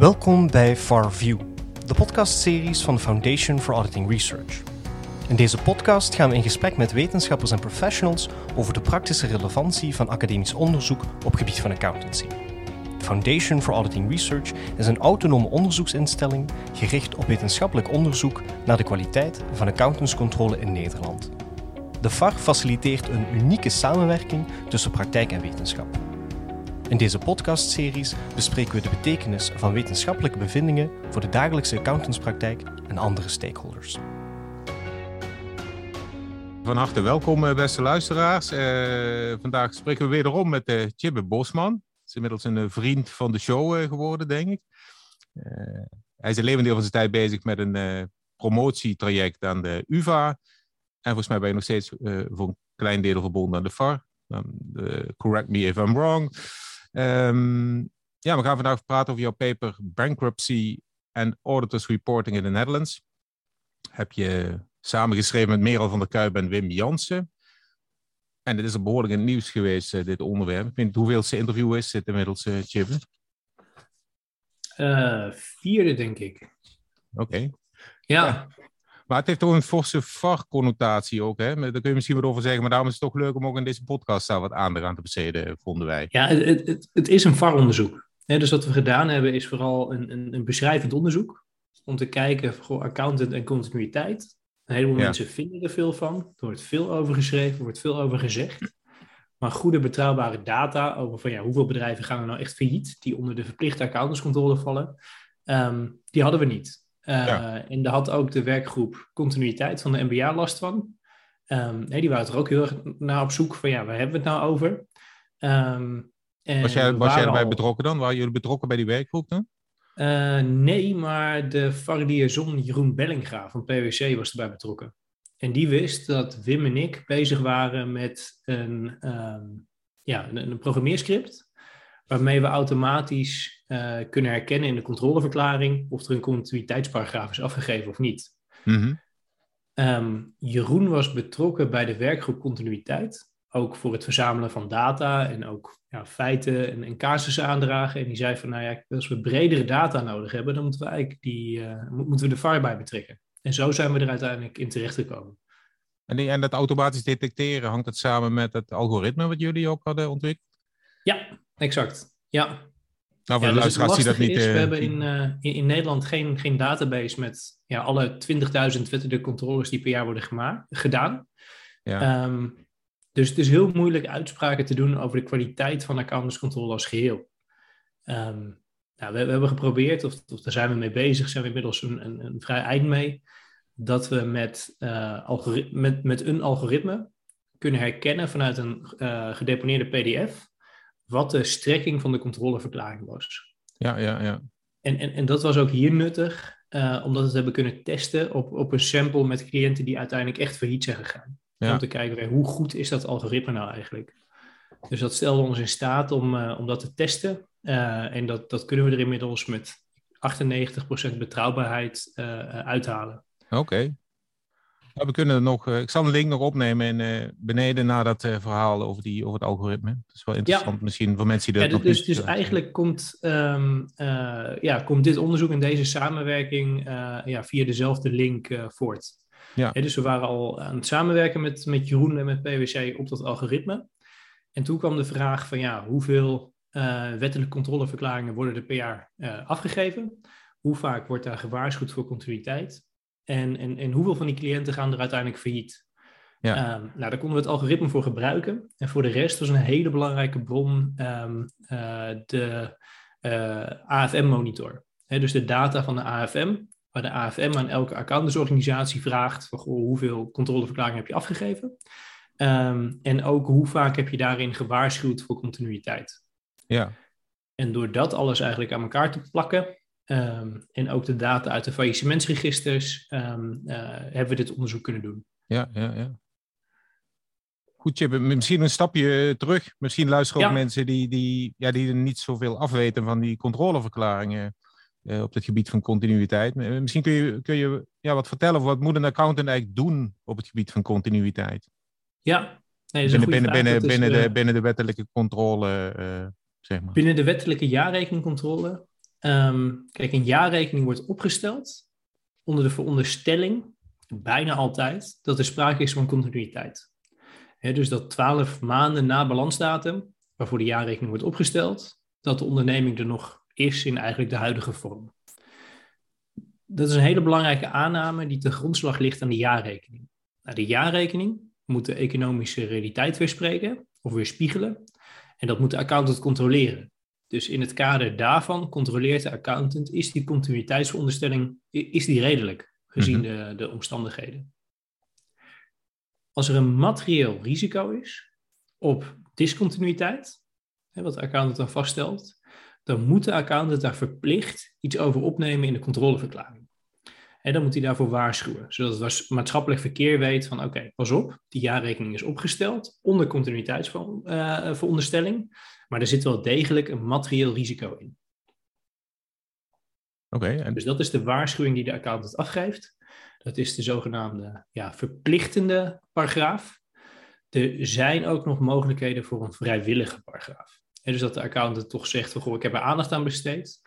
Welkom bij FarView, de podcastseries van de Foundation for Auditing Research. In deze podcast gaan we in gesprek met wetenschappers en professionals over de praktische relevantie van academisch onderzoek op gebied van accountancy. De Foundation for Auditing Research is een autonome onderzoeksinstelling gericht op wetenschappelijk onderzoek naar de kwaliteit van accountantscontrole in Nederland. De FAR faciliteert een unieke samenwerking tussen praktijk en wetenschap. In deze podcastseries bespreken we de betekenis van wetenschappelijke bevindingen voor de dagelijkse accountantspraktijk en andere stakeholders. Van harte welkom, eh, beste luisteraars. Uh, vandaag spreken we wederom met uh, Chibbe Bosman. Hij is inmiddels een vriend van de show geworden, denk ik. hij is een levend deel van zijn tijd bezig met een promotietraject aan de UvA. En volgens mij ben je nog steeds voor een klein deel verbonden aan de FAR. correct me if I'm wrong. Um, ja, we gaan vandaag praten over jouw paper Bankruptcy and Auditors Reporting in the Netherlands. Heb je samengeschreven met Merel van der Kuip en Wim Jansen. En dit is een behoorlijk in nieuws geweest, uh, dit onderwerp. Ik weet niet hoeveelste interview is dit inmiddels, uh, Chibbe? Uh, vierde, denk ik. Oké. Okay. Ja. ja. Maar het heeft toch een forse VAR-connotatie ook, hè? Daar kun je misschien wat over zeggen, maar daarom is het toch leuk om ook in deze podcast daar wat aandacht aan te besteden, vonden wij. Ja, het, het, het is een VAR-onderzoek. Dus wat we gedaan hebben is vooral een, een, een beschrijvend onderzoek. Om te kijken, voor accountant en continuïteit. Een heleboel ja. mensen vinden er veel van. Er wordt veel over geschreven, er wordt veel over gezegd. Maar goede, betrouwbare data over van ja, hoeveel bedrijven gaan er nou echt failliet, die onder de verplichte accountantscontrole vallen, um, die hadden we niet. Uh, En daar had ook de werkgroep continuïteit van de MBA last van. Um, nee, die waren er ook heel erg naar op zoek van ja, waar hebben we het nou over? Um, was jij, was jij erbij al... betrokken dan? Waren jullie betrokken bij die werkgroep dan? Uh, nee, maar de vardiezon Jeroen Bellinga van PwC was erbij betrokken. En die wist dat Wim en ik bezig waren met een, um, ja, een, een programmeerscript waarmee we automatisch uh, kunnen herkennen in de controleverklaring of er een continuïteitsparagraaf is afgegeven of niet. Mm-hmm. Um, Jeroen was betrokken bij de werkgroep continuïteit, ook voor het verzamelen van data en ook ja, feiten en, en casussen aandragen. En die zei van, nou ja, als we bredere data nodig hebben, dan moeten we eigenlijk die, uh, moeten we de VAR bij betrekken. En zo zijn we er uiteindelijk in terechtgekomen. En, die, en dat automatisch detecteren, hangt het samen met het algoritme wat jullie ook hadden ontwikkeld? Ja, exact. Ja. Nou, voor ja, de dus luisteraars die dat niet... Is, uh, we hebben in, uh, in, in, Nederland geen, geen database met ja, alle 20.000 wettelijke controles die per jaar worden gemaakt, gedaan. Ja. Um, dus het is heel moeilijk uitspraken te doen over de kwaliteit van accountantscontrole als geheel. Um, nou, we, we, hebben geprobeerd, of, of, daar zijn we mee bezig, zijn we inmiddels een, een, een vrij eind mee, dat we met, uh, met, met een algoritme kunnen herkennen vanuit een gedeponeerde PDF wat de strekking van de controleverklaring was. Ja, ja, ja. En, en, en dat was ook hier nuttig, uh, omdat we het hebben kunnen testen op, op een sample met cliënten die uiteindelijk echt failliet zijn gegaan. Ja. Om te kijken, hoe goed is dat algoritme nou eigenlijk? Dus dat stelde ons in staat om, uh, om dat te testen. Uh, en dat, dat kunnen we er inmiddels met 98% betrouwbaarheid uithalen. Oké. Okay. Ja, we kunnen nog, uh, ik zal een link nog opnemen in, uh, beneden naar dat uh, verhaal over, die, over het algoritme. Dat is wel interessant ja. misschien voor mensen die dat ja, nog dus, niet... Dus eigenlijk komt, um, ja, komt dit onderzoek en deze samenwerking ja, via dezelfde link voort. Ja. dus we waren al aan het samenwerken met, met Jeroen en met PwC op dat algoritme. En toen kwam de vraag van ja, hoeveel wettelijke controleverklaringen worden er per jaar afgegeven? Hoe vaak wordt daar gewaarschuwd voor continuïteit? En, en, en hoeveel van die cliënten gaan er uiteindelijk failliet? Ja. Um, nou, daar konden we het algoritme voor gebruiken. En voor de rest was een hele belangrijke bron um, uh, de uh, AFM-monitor. dus de data van de AFM, waar de AFM aan elke accountantsorganisatie vraagt van, goh, hoeveel controleverklaringen heb je afgegeven. Um, en ook hoe vaak heb je daarin gewaarschuwd voor continuïteit. Ja. En door dat alles eigenlijk aan elkaar te plakken, Um, en ook de data uit de faillissementsregisters um, uh, hebben we dit onderzoek kunnen doen. Ja, ja, ja. Goed, Chip, misschien een stapje terug. Misschien luisteren ook ja. mensen die, die, ja, die er niet zoveel afweten van die controleverklaringen uh, op het gebied van continuïteit. Misschien kun je, kun je ja, wat vertellen over wat moet een accountant eigenlijk doen op het gebied van continuïteit? Ja, nee, binnen, binnen, binnen, binnen, de, binnen de wettelijke controle, uh, zeg maar. Binnen de wettelijke jaarrekeningcontrole Ehm, kijk, een jaarrekening wordt opgesteld onder de veronderstelling, bijna altijd, dat er sprake is van continuïteit. dus dat twaalf maanden na balansdatum, waarvoor de jaarrekening wordt opgesteld, dat de onderneming er nog is in eigenlijk de huidige vorm. Dat is een hele belangrijke aanname die ten grondslag ligt aan de jaarrekening. Nou, de jaarrekening moet de economische realiteit weerspreken of weerspiegelen. En dat moet de accountant controleren. Dus in het kader daarvan controleert de accountant, is die continuïteitsveronderstelling, is die redelijk, gezien mhm. de, de omstandigheden. Als er een materieel risico is op discontinuïteit, wat de accountant dan vaststelt, dan moet de accountant daar verplicht iets over opnemen in de controleverklaring. En dan moet hij daarvoor waarschuwen, zodat het maatschappelijk verkeer weet van oké, pas op, die jaarrekening is opgesteld onder continuïteitsveronderstelling, maar er zit wel degelijk een materieel risico in. Oké. en... Dus dat is de waarschuwing die de accountant afgeeft. Dat is de zogenaamde ja, verplichtende paragraaf. Er zijn ook nog mogelijkheden voor een vrijwillige paragraaf. En dus dat de accountant toch zegt van, goh, ik heb er aandacht aan besteed.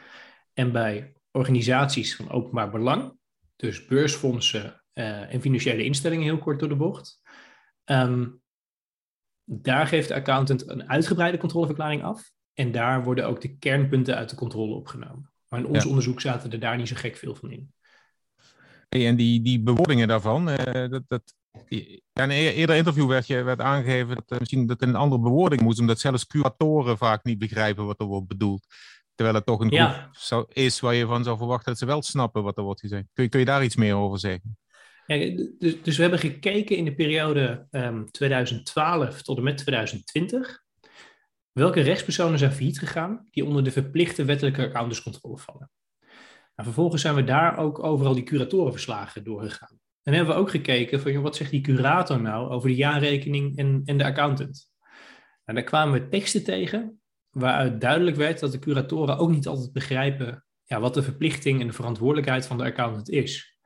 En bij organisaties van openbaar belang, dus beursfondsen uh, en financiële instellingen heel kort door de bocht, um, daar geeft de accountant een uitgebreide controleverklaring af. En daar worden ook de kernpunten uit de controle opgenomen. Maar in ons onderzoek zaten er daar niet zo gek veel van in. Hey, en die, die bewoordingen daarvan, uh, dat, dat, in een eerder interview werd, je, werd aangegeven dat uh, misschien dat een andere bewoording moest, omdat zelfs curatoren vaak niet begrijpen wat er wordt bedoeld. Terwijl het toch een groep zou, is waar je van zou verwachten dat ze wel snappen wat er wordt gezegd. Kun je, kun je daar iets meer over zeggen? Ja, dus, dus we hebben gekeken in de periode um, ehm, 2012 tot en met 2020. Welke rechtspersonen zijn failliet gegaan die onder de verplichte wettelijke accountantscontrole vallen? Nou, vervolgens zijn we daar ook overal die curatorenverslagen doorgegaan. En hebben we ook gekeken van, joh, wat zegt die curator nou over de jaarrekening en, en de accountant? En daar kwamen we teksten tegen waaruit duidelijk werd dat de curatoren ook niet altijd begrijpen ja, wat de verplichting en de verantwoordelijkheid van de accountant is.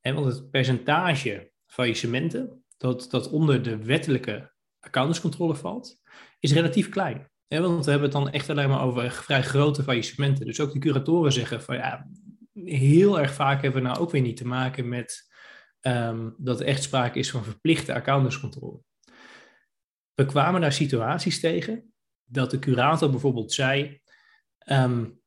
En want het percentage faillissementen dat, dat onder de wettelijke accountantscontrole valt, is relatief klein. want we hebben het dan echt alleen maar over vrij grote faillissementen. Dus ook de curatoren zeggen van ja, heel erg vaak hebben we nou ook weer niet te maken met um, dat er echt sprake is van verplichte accountantscontrole. We kwamen daar situaties tegen dat de curator bijvoorbeeld zei: um,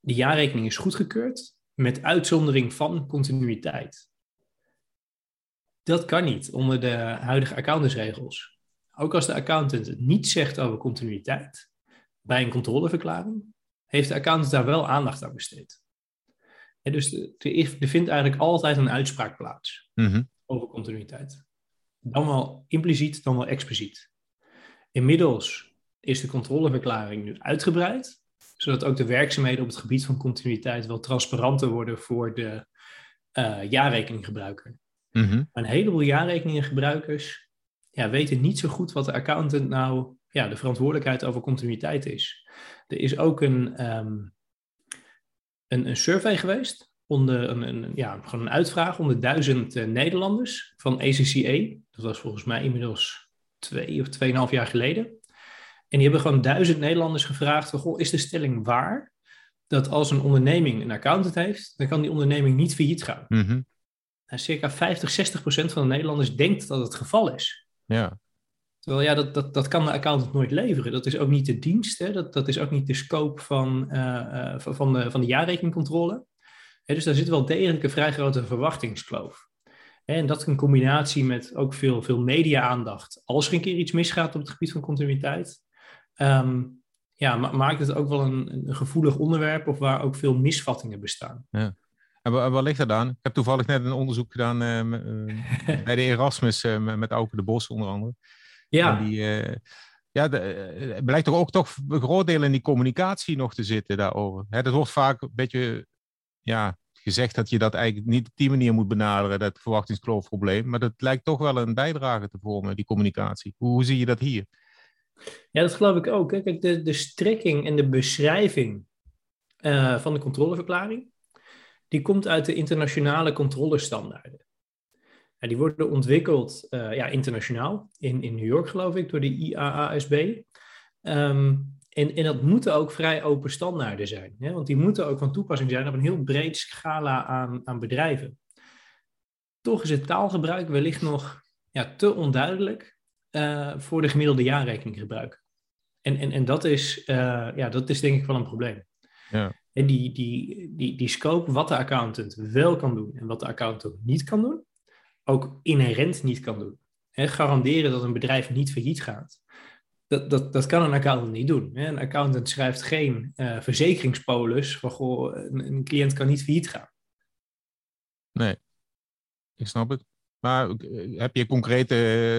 de jaarrekening is goedgekeurd, met uitzondering van continuïteit. Dat kan niet onder de huidige accountantsregels. Ook als de accountant het niet zegt over continuïteit bij een controleverklaring, heeft de accountant daar wel aandacht aan besteed. En dus er, vindt eigenlijk altijd een uitspraak plaats mhm. over continuïteit. Dan wel impliciet, dan wel expliciet. Inmiddels is de controleverklaring nu uitgebreid zodat ook de werkzaamheden op het gebied van continuïteit wel transparanter worden voor de uh, jaarrekeninggebruiker. Mhm. Een heleboel jaarrekeningengebruikers ja, weten niet zo goed wat de accountant nou ja, de verantwoordelijkheid over continuïteit is. Er is ook een, um, een, een, survey geweest, onder een, een, ja, gewoon een uitvraag onder duizend uh, Nederlanders van ACCA. Dat was volgens mij inmiddels twee of tweeënhalf jaar geleden. En die hebben gewoon duizend Nederlanders gevraagd: goh, is de stelling waar dat als een onderneming een accountant heeft, dan kan die onderneming niet failliet gaan? Mm circa 50, 60 procent van de Nederlanders denkt dat het geval is. Ja. Terwijl ja, dat, dat, dat kan de accountant nooit leveren. Dat is ook niet de dienst, hè? Dat, dat is ook niet de scope van, uh, van, de, van de jaarrekeningcontrole. dus daar zit wel degelijk een vrij grote verwachtingskloof. En dat in combinatie met ook veel, veel media-aandacht. Als er een keer iets misgaat op het gebied van continuïteit, um, ja, maakt het ook wel een, een, gevoelig onderwerp of waar ook veel misvattingen bestaan. Ja. En waar, ligt dat aan? Ik heb toevallig net een onderzoek gedaan uh, bij de Erasmus uh, met Auke de Bos onder andere. Ja. En die, uh, ja, de, blijkt toch ook toch een groot deel in die communicatie nog te zitten daarover. Hè, dat wordt vaak een beetje ja, gezegd dat je dat eigenlijk niet op die manier moet benaderen, dat verwachtingskloofprobleem. Maar dat lijkt toch wel een bijdrage te vormen, die communicatie. Hoe, hoe zie je dat hier? Ja, dat geloof ik ook. Kijk, de, de strekking en de beschrijving uh, van de controleverklaring, die komt uit de internationale controlestandaarden. Ja, die worden ontwikkeld uh, ja, internationaal, in, in New York geloof ik, door de IAASB. Um, En, en dat moeten ook vrij open standaarden zijn. Hè? Want die moeten ook van toepassing zijn op een heel breed scala aan, aan bedrijven. Toch is het taalgebruik wellicht nog ja, te onduidelijk uh, voor de gemiddelde jaarrekeninggebruiker. En, en, en dat, is, uh, ja, dat is denk ik wel een probleem. Ja. En die, die, die, die scope, wat de accountant wel kan doen en wat de accountant niet kan doen, ook inherent niet kan doen. He, garanderen dat een bedrijf niet failliet gaat. Dat, dat, dat kan een accountant niet doen. Een accountant schrijft geen uh, verzekeringspolis van goh, een, een, cliënt kan niet failliet gaan. Nee, ik snap het. Maar eh, heb je concrete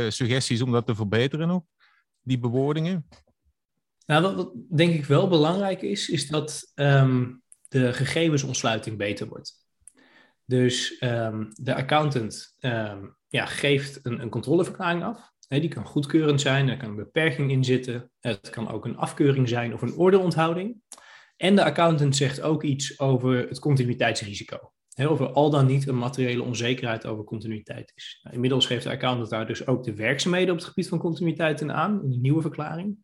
eh, suggesties om dat te verbeteren nog? Die bewoordingen? Nou, wat, denk ik wel belangrijk is, is dat um, de gegevensontsluiting beter wordt. Dus um, de accountant um, ja, geeft een, een controleverklaring af. Die kan goedkeurend zijn, er kan een beperking in zitten. Het kan ook een afkeuring zijn of een ordeonthouding. En de accountant zegt ook iets over het continuïteitsrisico. He, of er al dan niet een materiële onzekerheid over continuïteit is. Nou, inmiddels geeft de accountant daar dus ook de werkzaamheden op het gebied van continuïteit in aan, in de nieuwe verklaring.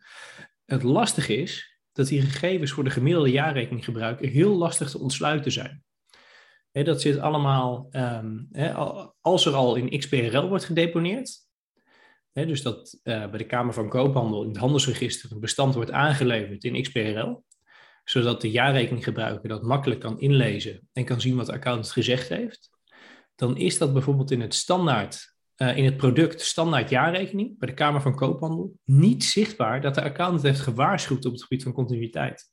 Het lastige is dat die gegevens voor de gemiddelde jaarrekeninggebruiker heel lastig te ontsluiten zijn. Dat zit allemaal, he, als er al in XBRL wordt gedeponeerd, dus dat uh, bij de Kamer van Koophandel in het handelsregister een bestand wordt aangeleverd in XBRL, zodat de jaarrekeninggebruiker dat makkelijk kan inlezen en kan zien wat de accountant gezegd heeft, dan is dat bijvoorbeeld in het standaard uh, in het product standaard jaarrekening bij de Kamer van Koophandel niet zichtbaar dat de accountant heeft gewaarschuwd op het gebied van continuïteit.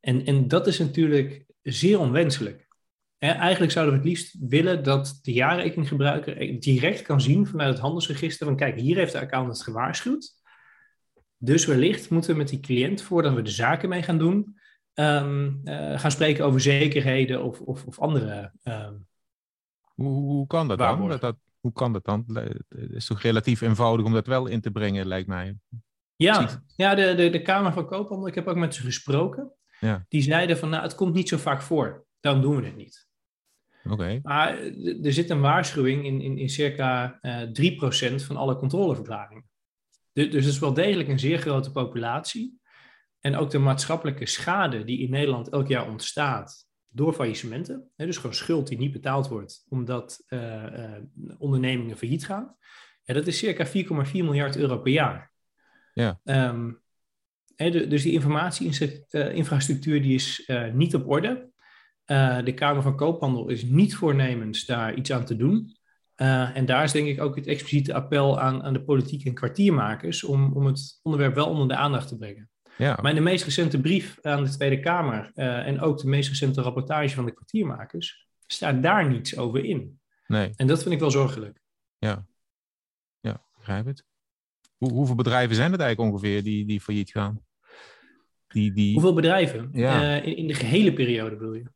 En, en dat is natuurlijk zeer onwenselijk. eigenlijk zouden we het liefst willen dat de jaarrekeninggebruiker direct kan zien vanuit het handelsregister van kijk, hier heeft de accountant gewaarschuwd. Dus wellicht moeten we met die cliënt, voordat we de zaken mee gaan doen, um, uh, gaan spreken over zekerheden of, of, of andere. Um, hoe, hoe kan dat dan? Dat, dat, hoe kan dat dan? Het is toch relatief eenvoudig om dat wel in te brengen, lijkt mij. Ja, ja de, de, de Kamer van Koophandel, ik heb ook met ze gesproken. Ja. Die zeiden van, nou, het komt niet zo vaak voor. Daarom doen we het niet. Oké. Maar er zit een waarschuwing in, in, in circa uh, 3% van alle controleverklaringen. Dus, het is wel degelijk een zeer grote populatie. En ook de maatschappelijke schade die in Nederland elk jaar ontstaat door faillissementen. Hè, dus gewoon schuld die niet betaald wordt omdat uh, uh, ondernemingen failliet gaan. Ja, dat is circa 4,4 miljard euro per jaar. Ja. Um, hè, de, dus die informatieinfrastructuur uh, die is niet op orde. de Kamer van Koophandel is niet voornemens daar iets aan te doen. En daar is denk ik ook het expliciete appel aan, aan de politiek en kwartiermakers om, om het onderwerp wel onder de aandacht te brengen. Ja. Maar in de meest recente brief aan de Tweede Kamer uh, en ook de meest recente rapportage van de kwartiermakers staat daar niets over in. Nee. En dat vind ik wel zorgelijk. Ja, ja begrijp het. Hoe, hoeveel bedrijven zijn het eigenlijk ongeveer die, die failliet gaan? Die, die... Hoeveel bedrijven? Ja. Uh, in, in de gehele periode bedoel je?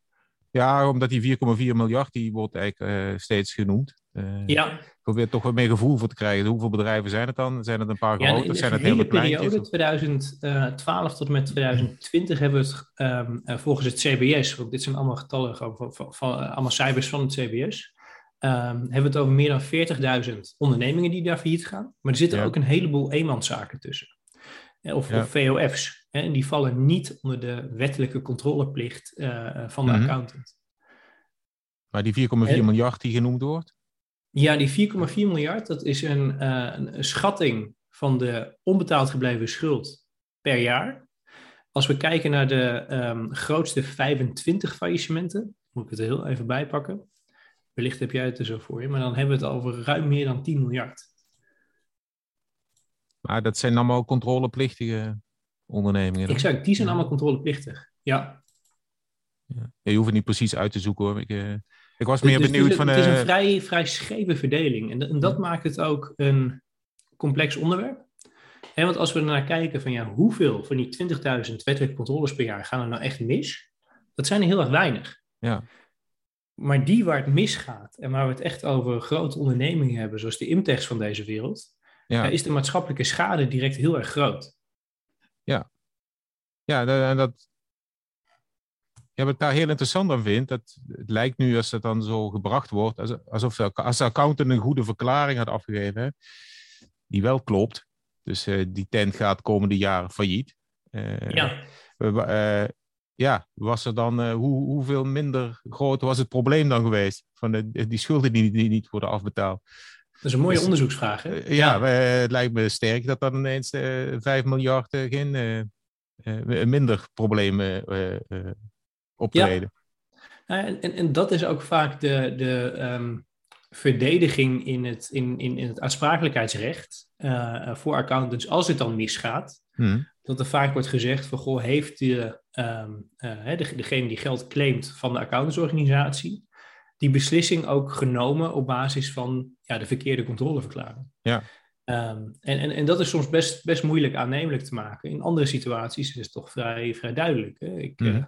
Ja, omdat die 4,4 miljard, die wordt eigenlijk uh, steeds genoemd. Uh, ja. Ik probeer toch wat meer gevoel voor te krijgen. Hoeveel bedrijven zijn het dan? Zijn het een paar grote? Ja, in de zijn het hele hele periode, 2012 tot en met 2020, hebben we het um, uh, volgens het CBS, want dit zijn allemaal getallen, van, van, van, allemaal cijfers van het CBS, um, hebben we het over meer dan 40.000 ondernemingen die daar failliet gaan. Maar er zitten Ja. ook een heleboel eenmanszaken tussen. Eh, Of, Ja. of VOF's. Hè, en die vallen niet onder de wettelijke controleplicht uh, van de Mhm. accountant. Maar die 4,4 En- miljard die genoemd wordt? Ja, die 4,4 miljard, dat is een, eh, een, schatting van de onbetaald gebleven schuld per jaar. Als we kijken naar de ehm, grootste 25 faillissementen, moet ik het er heel even bijpakken. Wellicht heb jij het er zo voor je, maar dan hebben we het over ruim meer dan 10 miljard. Maar dat zijn allemaal controleplichtige ondernemingen. dan? Exact, die zijn allemaal controleplichtig. Ja, Ja. Je hoeft het niet precies uit te zoeken hoor. Ik, eh, ik was meer dus benieuwd van... het is eh, een vrij, vrij scheve verdeling. En, dat- en dat maakt het ook een complex onderwerp. Hè, want als we er naar kijken van ja, hoeveel van die 20.000 wettelijke controles per jaar gaan er nou echt mis? Dat zijn er heel erg weinig. Ja. Maar die waar het misgaat en waar we het echt over grote ondernemingen hebben, zoals de Imtechs van deze wereld, ja. ja, is de maatschappelijke schade direct heel erg groot. Ja, da- en dat. Ja, wat ik daar heel interessant aan vind, dat het lijkt nu als het dan zo gebracht wordt, als- alsof de, als de accountant een goede verklaring had afgegeven, die wel klopt. Dus eh, die tent gaat komende jaren failliet. ja. ja, was er dan, hoe, hoeveel minder groot was het probleem dan geweest? Van de, die schulden die, die niet worden afbetaald. Dat is een mooie dus, onderzoeksvraag. Hè? ja, het lijkt me sterk dat dan ineens 5 miljard geen minder problemen optreden. Ja. En, en, en, dat is ook vaak de, de um, verdediging in het, in, in, in het aansprakelijkheidsrecht uh, voor accountants als het dan misgaat. Hmm. Dat er vaak wordt gezegd van, goh, heeft de, um, uh, de, degene die geld claimt van de accountantsorganisatie, die beslissing ook genomen op basis van ja, de verkeerde controleverklaring. Ja. Um, en, en, en dat is soms best, best moeilijk aannemelijk te maken. In andere situaties is het toch vrij, vrij duidelijk. Hè? Ik, mm. uh,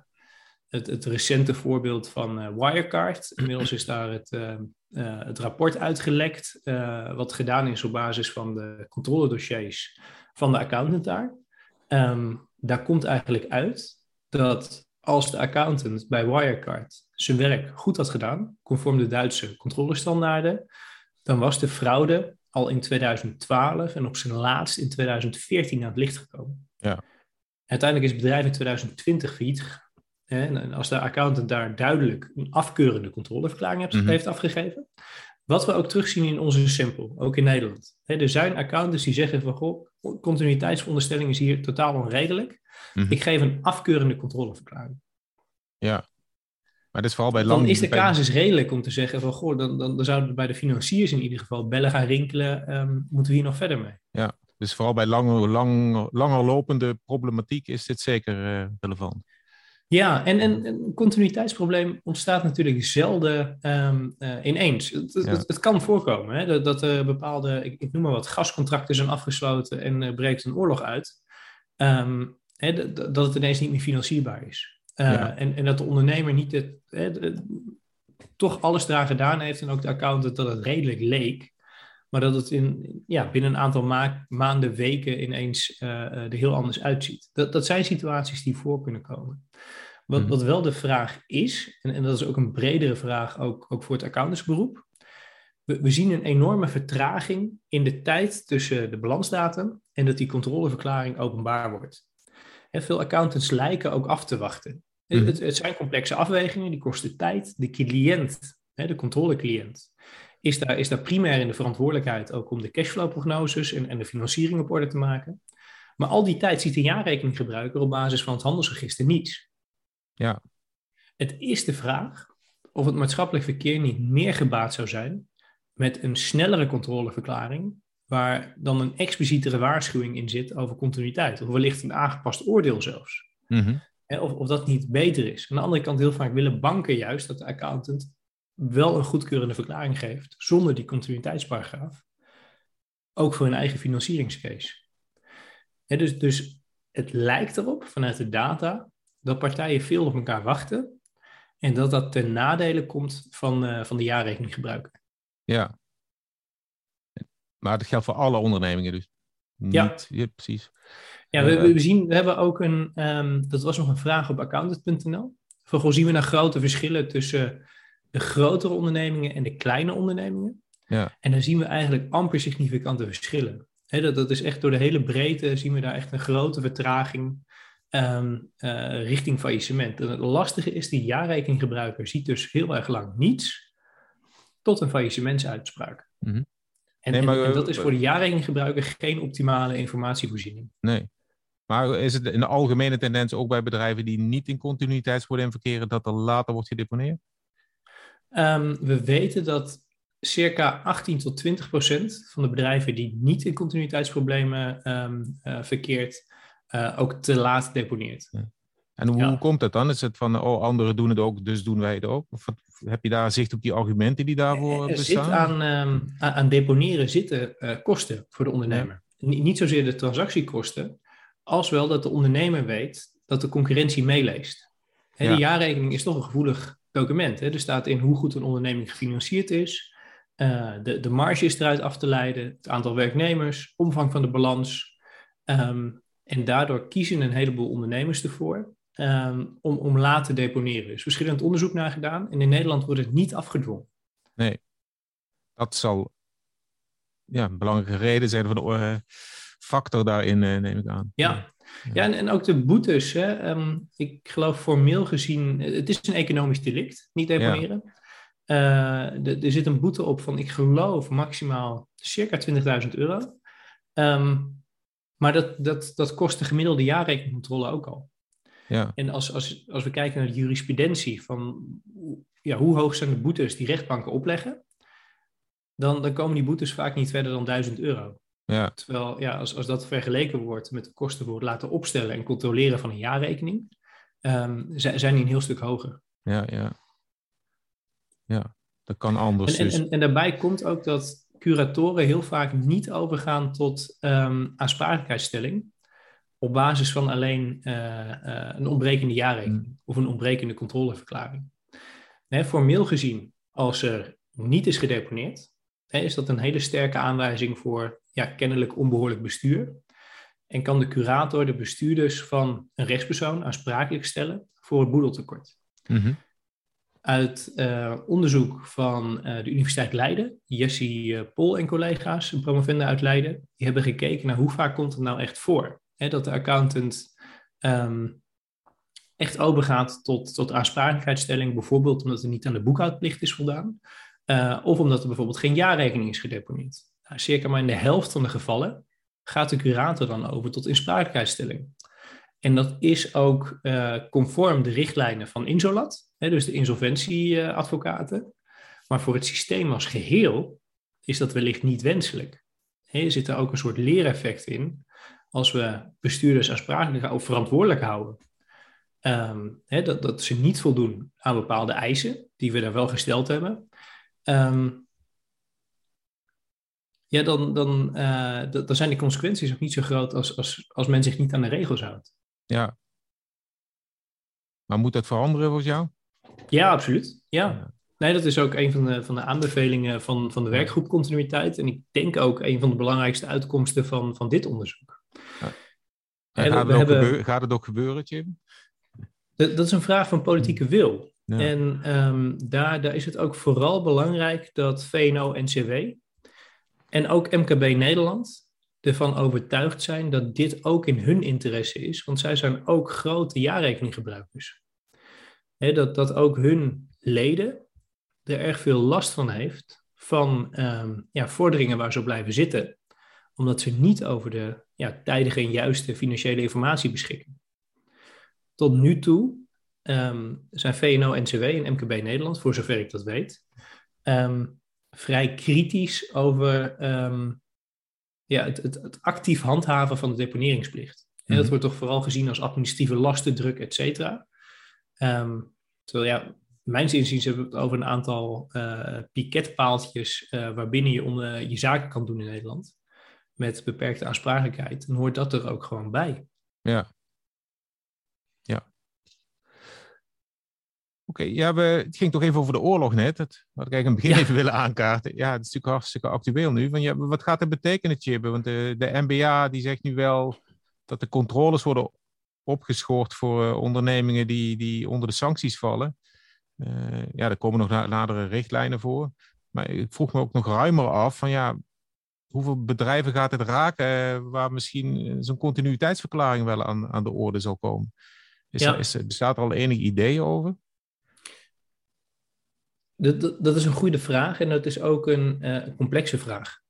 het, het recente voorbeeld van uh, Wirecard. Inmiddels is daar het, uh, uh, het rapport uitgelekt, wat gedaan is op basis van de controledossiers van de accountant daar. Um, daar komt eigenlijk uit dat als de accountant bij Wirecard zijn werk goed had gedaan, conform de Duitse controlestandaarden, dan was de fraude al in 2012 en op zijn laatst in 2014 aan het licht gekomen. Ja. Uiteindelijk is het bedrijf in 2020 failliet gegaan. En als de accountant daar duidelijk een afkeurende controleverklaring heeft, mhm. heeft afgegeven. Wat we ook terugzien in onze sample, ook in Nederland. er zijn accountants die zeggen van, goh, continuïteitsveronderstelling is hier totaal onredelijk. Mhm. Ik geef een afkeurende controleverklaring. Ja, maar dat is vooral bij lang... Dan is de casus redelijk om te zeggen van, goh, dan, dan, dan zouden we bij de financiers in ieder geval bellen gaan rinkelen. Um, moeten we hier nog verder mee? Ja, dus vooral bij langer, lang, langer lopende problematiek is dit zeker uh, relevant. Ja, en, en een continuïteitsprobleem ontstaat natuurlijk zelden um, uh, ineens. Het, het, kan voorkomen hè, dat, dat uh, bepaalde, ik, ik, noem maar wat, gascontracten zijn afgesloten en uh, breekt een oorlog uit. Um, hè, dat het ineens niet meer financierbaar is. Ja. en, en dat de ondernemer niet het, hè, toch alles eraan gedaan heeft en ook de accountant dat het redelijk leek. Maar dat het in, ja, binnen een aantal maanden, weken ineens er heel anders uitziet. Dat, dat zijn situaties die voor kunnen komen. Wat, mhm. wat wel de vraag is, en, en dat is ook een bredere vraag ook, ook voor het accountantsberoep. We, we zien een enorme vertraging in de tijd tussen de balansdatum en dat die controleverklaring openbaar wordt. En veel accountants lijken ook af te wachten. Het, mhm. het, zijn complexe afwegingen, die kosten tijd. De cliënt, de controlecliënt, is daar, is daar primair in de verantwoordelijkheid ook om de cashflow-prognoses en, en de financiering op orde te maken. Maar al die tijd ziet een jaarrekeninggebruiker op basis van het handelsregister niets. Ja. Het is de vraag of het maatschappelijk verkeer niet meer gebaat zou zijn met een snellere controleverklaring, waar dan een explicietere waarschuwing in zit over continuïteit, of wellicht een aangepast oordeel zelfs. Mhm. of, of dat niet beter is. Aan de andere kant, heel vaak willen banken juist dat de accountant wel een goedkeurende verklaring geeft, zonder die continuïteitsparagraaf, ook voor hun eigen financieringscase. dus, dus het lijkt erop, vanuit de data, dat partijen veel op elkaar wachten en dat dat ten nadele komt van, uh, van de jaarrekeninggebruiker. Ja. Maar dat geldt voor alle ondernemingen dus? Niet, ja. ja precies. Ja, we, we, zien, we hebben ook een, um, dat was nog een vraag op accountant.nl. Van, zien we nou grote verschillen tussen de grotere ondernemingen en de kleine ondernemingen? Ja. En dan zien we eigenlijk amper significante verschillen. He, dat, dat is echt door de hele breedte zien we daar echt een grote vertraging um, uh, richting faillissement. En het lastige is, die jaarrekeninggebruiker ziet dus heel erg lang niets tot een faillissementsuitspraak. Mm en, nee, maar, en, dat is voor de jaarrekeninggebruiker geen optimale informatievoorziening. Nee. Maar is het een algemene tendens ook bij bedrijven die niet in continuïteitsprobleem verkeren, dat er later wordt gedeponeerd? Um, we weten dat circa 18 tot 20 procent van de bedrijven die niet in continuïteitsproblemen um, uh, verkeert, uh, ook te laat deponeert. En hoe komt dat dan? Is het van, oh, anderen doen het ook, dus doen wij het ook? Of heb je daar zicht op die argumenten die daarvoor er bestaan? Zit aan, um, aan deponeren zitten uh, kosten voor de ondernemer. Ja. Niet zozeer de transactiekosten, als wel dat de ondernemer weet dat de concurrentie meeleest. Hè, ja. De jaarrekening is toch een gevoelig document. Hè? Er staat in hoe goed een onderneming gefinancierd is, uh, de, de marge is eruit af te leiden, het aantal werknemers, omvang van de balans. Um, en daardoor kiezen een heleboel ondernemers ervoor um, om, om laat te deponeren. Er is verschillend onderzoek naar gedaan en in Nederland wordt het niet afgedwongen. Nee, dat zal ja, een belangrijke reden zijn van de uh, factor daarin, uh, neem ik aan. Ja. Ja, en, en ook de boetes. Hè? Ehm, ik geloof formeel gezien, het is een economisch delict, niet deponeren. Uh, er zit een boete op van, ik geloof, maximaal circa 20.000 euro. Ehm, maar dat, dat, dat kost de gemiddelde jaarrekencontrole ook al. Ja. En als, als, als we kijken naar de jurisprudentie van ja, hoe hoog zijn de boetes die rechtbanken opleggen, dan, dan komen die boetes vaak niet verder dan 1000 euro. Ja. Terwijl ja, als, als dat vergeleken wordt met de kosten voor het laten opstellen en controleren van een jaarrekening, um, zijn die een heel stuk hoger. Ja, ja. Ja, dat kan anders. En, dus. en, en, daarbij komt ook dat curatoren heel vaak niet overgaan tot um, aansprakelijkheidsstelling op basis van alleen uh, uh, een ontbrekende jaarrekening Mm. of een ontbrekende controleverklaring. Hè, formeel gezien, als er niet is gedeponeerd, hè, is dat een hele sterke aanwijzing voor ja, kennelijk onbehoorlijk bestuur. En kan de curator de bestuurders van een rechtspersoon aansprakelijk stellen voor het boedeltekort. Mhm. Uit uh, onderzoek van uh, de Universiteit Leiden, Jessie uh, Pol en collega's, een promovenda uit Leiden, die hebben gekeken naar hoe vaak komt het nou echt voor. Hè, dat de accountant um, echt overgaat tot, tot aansprakelijkheidsstelling, bijvoorbeeld omdat er niet aan de boekhoudplicht is voldaan, uh, of omdat er bijvoorbeeld geen jaarrekening is gedeponeerd. Nou, circa maar in de helft van de gevallen gaat de curator dan over tot insprakelijkheidsstelling. En dat is ook uh, conform de richtlijnen van Insolat, hè, dus de insolventieadvocaten. Maar voor het systeem als geheel is dat wellicht niet wenselijk. Er zit er ook een soort leereffect in als we bestuurders aansprakelijk of verantwoordelijk houden. Hè, dat, dat ze niet voldoen aan bepaalde eisen die we daar wel gesteld hebben. Um, ja, dan, dan, uh, dan zijn de consequenties ook niet zo groot als, als, als men zich niet aan de regels houdt. Ja. Maar moet dat veranderen volgens jou? Ja, absoluut. Ja. Nee, dat is ook een van de, van de aanbevelingen van, van de werkgroep continuïteit. En ik denk ook een van de belangrijkste uitkomsten van, van dit onderzoek. Ja. En gaat, het hebben, gebeuren, gaat, het ook gebeuren, Jim? Dat, dat is een vraag van politieke wil. Ja. En um, daar, daar is het ook vooral belangrijk dat VNO-NCW en ook MKB Nederland ervan overtuigd zijn dat dit ook in hun interesse is, want zij zijn ook grote jaarrekeninggebruikers. Dat, dat ook hun leden er erg veel last van heeft van um, ja, vorderingen waar ze op blijven zitten, omdat ze niet over de ja, tijdige en juiste financiële informatie beschikken. Tot nu toe um, zijn VNO-NCW en MKB Nederland, voor zover ik dat weet, um, vrij kritisch over um, ja, het, het, het, actief handhaven van de deponeringsplicht. En dat wordt toch vooral gezien als administratieve lastendruk, et cetera. Um, terwijl ja, mijns inziens hebben we het over een aantal uh, piketpaaltjes uh, waarbinnen je onder je zaken kan doen in Nederland. Met beperkte aansprakelijkheid. Dan hoort dat er ook gewoon bij. Ja. Oké, okay, ja, we, het ging toch even over de oorlog net. Dat had ik eigenlijk in het begin ja. even willen aankaarten. Ja, het is natuurlijk hartstikke actueel nu. Van, ja, wat gaat dat betekenen, Chibbe? Want de, de NBA die zegt nu wel dat de controles worden opgeschort voor uh, ondernemingen die, die onder de sancties vallen. Uh, ja, daar komen nog na, nadere richtlijnen voor. Maar ik vroeg me ook nog ruimer af van ja, hoeveel bedrijven gaat het raken uh, waar misschien zo'n continuïteitsverklaring wel aan, aan de orde zal komen? Is ja. er, is, bestaat er al enig idee over? Dat, dat, is een goede vraag en dat is ook een uh, complexe vraag.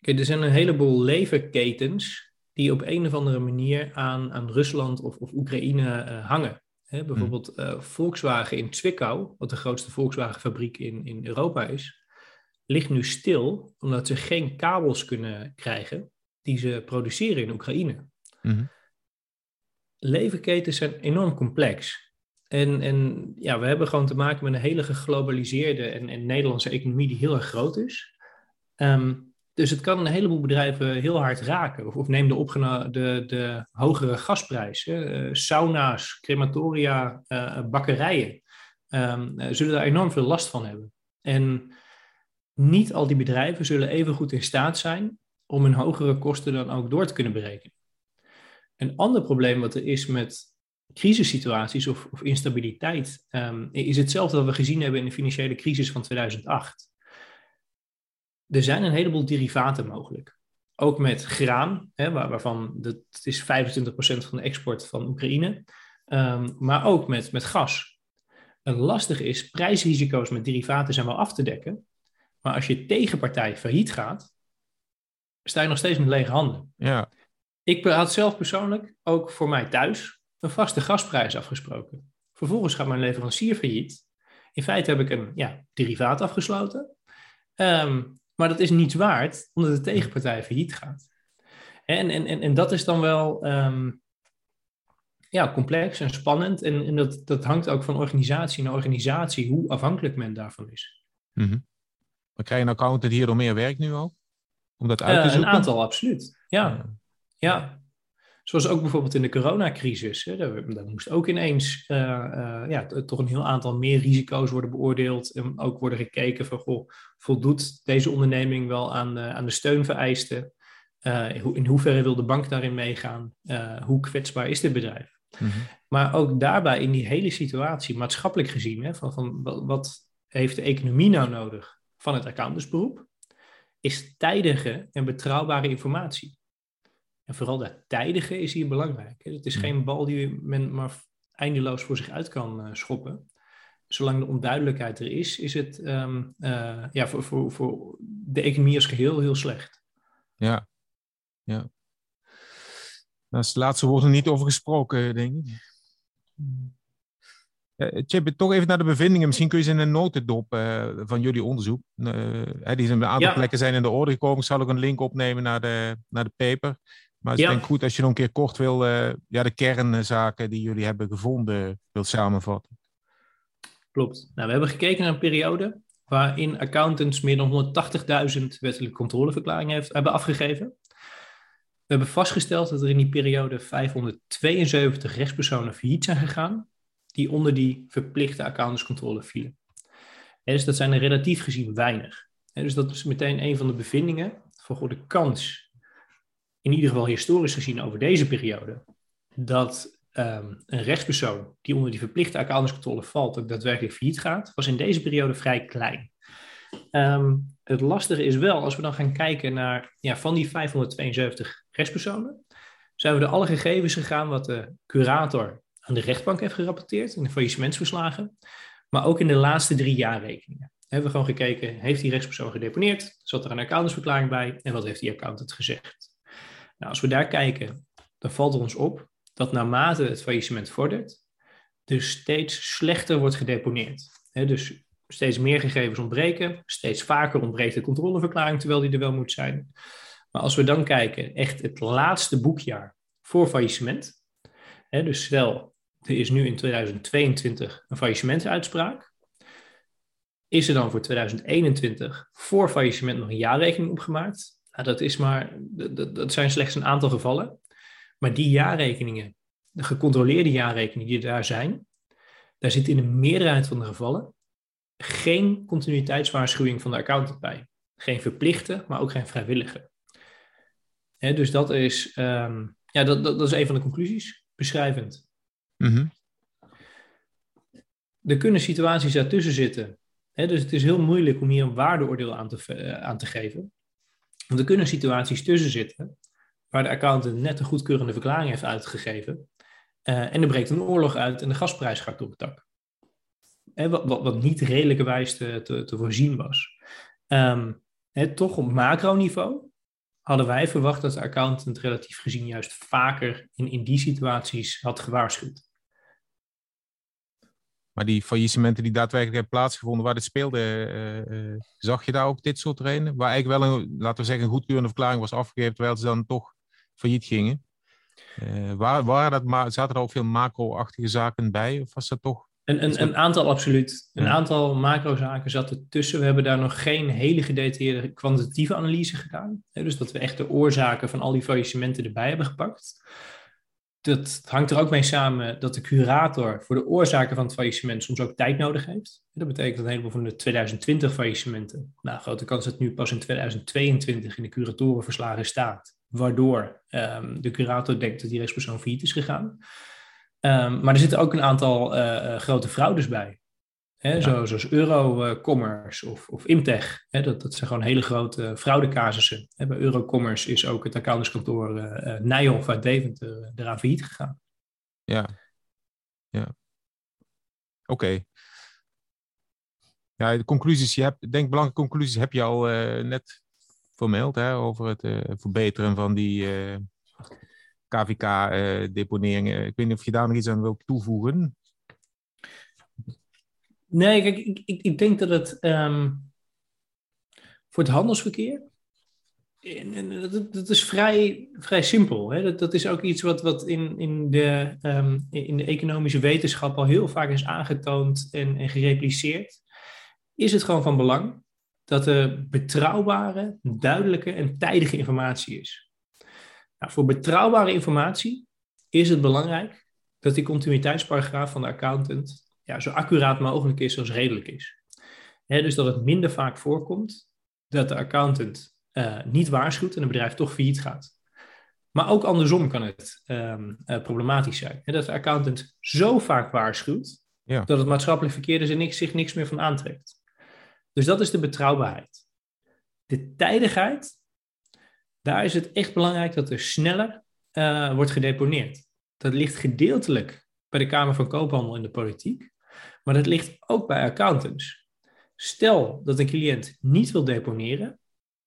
Kijk, er zijn een heleboel leverketens die op een of andere manier aan, aan Rusland of, of Oekraïne uh, hangen. Bijvoorbeeld uh, Volkswagen in Zwickau, wat de grootste Volkswagen-fabriek in, in Europa is, ligt nu stil omdat ze geen kabels kunnen krijgen die ze produceren in Oekraïne. Mm-hmm. Leverketens zijn enorm complex. En, en ja, we hebben gewoon te maken met een hele geglobaliseerde en, en Nederlandse economie die heel erg groot is. Um, dus het kan een heleboel bedrijven heel hard raken. Of, neem de, de, de hogere gasprijs. Uh, sauna's, crematoria, uh, bakkerijen. Um, uh, zullen daar enorm veel last van hebben. En niet al die bedrijven zullen even goed in staat zijn om hun hogere kosten dan ook door te kunnen berekenen. Een ander probleem wat er is met crisissituaties of, of instabiliteit um, is hetzelfde dat we gezien hebben in de financiële crisis van 2008. Er zijn een heleboel derivaten mogelijk. ook met graan, hè, waarvan het is 25% van de export van Oekraïne, ehm, maar ook met, met gas. En lastig is, prijsrisico's met derivaten zijn wel af te dekken, maar als je tegenpartij failliet gaat, sta je nog steeds met lege handen. Ja. Ik had zelf persoonlijk, ook voor mij thuis, een vaste gasprijs afgesproken. Vervolgens gaat mijn leverancier failliet. In feite heb ik een ja, derivaat afgesloten. Ehm, maar dat is niets waard, omdat de tegenpartij failliet gaat. En, en, en, en dat is dan wel ehm, ja, complex en spannend. En, en dat, dat hangt ook van organisatie naar organisatie, hoe afhankelijk men daarvan is. Mm -hmm. Maar krijg je een accountant hierdoor meer werk nu al? Om dat uit te zoeken? een aantal, absoluut. Ja. ja. Zoals ook bijvoorbeeld in de coronacrisis. Hè, daar, daar moest ook ineens uh, uh, ja, toch een heel aantal meer risico's worden beoordeeld. En ook worden gekeken van, goh, voldoet deze onderneming wel aan, uh, aan de steunvereisten? in hoeverre wil de bank daarin meegaan? hoe kwetsbaar is dit bedrijf? Mm -hmm. Maar ook daarbij in die hele situatie, maatschappelijk gezien, hè, van, van wat heeft de economie nou nodig van het accountantsberoep? Is tijdige en betrouwbare informatie. En vooral dat tijdige is hier belangrijk. Het is geen bal die men maar eindeloos voor zich uit kan uh, schoppen. Zolang de onduidelijkheid er is, is het um, uh, ja, voor, voor, voor de economie als geheel heel slecht. Ja, ja. Daar is het laatste woord nog niet over gesproken, denk ik. Uh, Chip, toch even naar de bevindingen. Misschien kun je ze in een notendop uh, van jullie onderzoek. Uh, die zijn een aantal ja. plekken zijn in de orde gekomen. Ik zal ook een link opnemen naar de, naar de paper. Maar het is denk ik goed als je nog een keer kort wil, uh, ja, de kernzaken die jullie hebben gevonden, wil samenvatten. Klopt. Nou, we hebben gekeken naar een periode waarin accountants meer dan 180.000 wettelijke controleverklaringen heeft, hebben afgegeven. We hebben vastgesteld dat er in die periode 572 rechtspersonen failliet zijn gegaan, die onder die verplichte accountantscontrole vielen. En dus dat zijn er relatief gezien weinig. En dus dat is meteen een van de bevindingen van de kans in ieder geval historisch gezien over deze periode, dat um, een rechtspersoon die onder die verplichte accountantscontrole valt, ook daadwerkelijk failliet gaat, was in deze periode vrij klein. Um, het lastige is wel, als we dan gaan kijken naar ja, van die 572 rechtspersonen, zijn we door alle gegevens gegaan wat de curator aan de rechtbank heeft gerapporteerd in de faillissementsverslagen, maar ook in de laatste drie jaarrekeningen. Hebben we gewoon gekeken, heeft die rechtspersoon gedeponeerd? Zat er een accountantsverklaring bij? En wat heeft die accountant gezegd? Nou, als we daar kijken, dan valt er ons op dat naarmate het faillissement vordert, dus steeds slechter wordt gedeponeerd. dus steeds meer gegevens ontbreken, steeds vaker ontbreekt de controleverklaring terwijl die er wel moet zijn. Maar als we dan kijken, echt het laatste boekjaar voor faillissement, dus stel, er is nu in 2022 een faillissementuitspraak, is er dan voor 2021 voor faillissement nog een jaarrekening opgemaakt? Nou, dat, is maar, dat, dat zijn slechts een aantal gevallen. Maar die jaarrekeningen, de gecontroleerde jaarrekeningen die daar zijn, daar zit in de meerderheid van de gevallen geen continuïteitswaarschuwing van de accountant bij. Geen verplichte, maar ook geen vrijwillige. dus dat is, um, ja, dat, dat, dat, is een van de conclusies, beschrijvend. Mm -hmm. Er kunnen situaties daartussen zitten. dus het is heel moeilijk om hier een waardeoordeel aan te, aan te geven. Want er kunnen situaties tussen zitten waar de accountant net een goedkeurende verklaring heeft uitgegeven. Uh, en er breekt een oorlog uit en de gasprijs gaat door het dak. Wat, wat, niet redelijkerwijs te, te, voorzien was. Um, toch op macroniveau hadden wij verwacht dat de accountant relatief gezien juist vaker in, in die situaties had gewaarschuwd. Maar die faillissementen die daadwerkelijk hebben plaatsgevonden, waar dit speelde, uh, uh, zag je daar ook dit soort redenen? Waar eigenlijk wel een, laten we zeggen, een goedkeurende verklaring was afgegeven, terwijl ze dan toch failliet gingen. Uh, waar, waar dat, zaten er ook veel macro-achtige zaken bij? Of was dat toch? Een, een, een aantal absoluut. Een aantal macrozaken zaten tussen. We hebben daar nog geen hele gedetailleerde kwantitatieve analyse gedaan. Dus dat we echt de oorzaken van al die faillissementen erbij hebben gepakt dat hangt er ook mee samen dat de curator voor de oorzaken van het faillissement soms ook tijd nodig heeft. Dat betekent dat een heleboel van de 2020 faillissementen, nou, grote kans dat nu pas in 2022 in de curatorenverslagen staat, waardoor um, de curator denkt dat die rechtspersoon failliet is gegaan. Um, maar er zitten ook een aantal uh, grote fraudes bij. Hè, zo, zoals Eurocommerce of, of Imtech. Hè, dat, dat zijn gewoon hele grote fraudecasussen. Hè, bij Eurocommerce is ook het accountantskantoor uh, Nijhoff uit Deventer eraan failliet gegaan. Ja, ja. Oké. Ja, de conclusies, je hebt, denk belangrijke conclusies heb je al uh, net vermeld hè, over het uh, verbeteren van die uh, KVK-deponeringen. ik weet niet of je daar nog iets aan wil toevoegen. Nee, kijk, ik, ik, ik denk dat het um, voor het handelsverkeer. Dat, dat is vrij, vrij simpel. Hè? Dat, is ook iets wat, wat in, in, de, um, in de economische wetenschap al heel vaak is aangetoond en, en gerepliceerd. Is het gewoon van belang dat er betrouwbare, duidelijke en tijdige informatie is. Nou, voor betrouwbare informatie is het belangrijk dat die continuïteitsparagraaf van de accountant ja, zo accuraat mogelijk is als redelijk is. dus dat het minder vaak voorkomt dat de accountant uh, niet waarschuwt en het bedrijf toch failliet gaat. Maar ook andersom kan het um, uh, problematisch zijn. dat de accountant zo vaak waarschuwt ja. dat het maatschappelijk verkeer er niks, zich niks meer van aantrekt. Dus dat is de betrouwbaarheid. De tijdigheid, daar is het echt belangrijk dat er sneller uh, wordt gedeponeerd. Dat ligt gedeeltelijk bij de Kamer van Koophandel en de politiek. Maar dat ligt ook bij accountants. Stel dat een cliënt niet wil deponeren,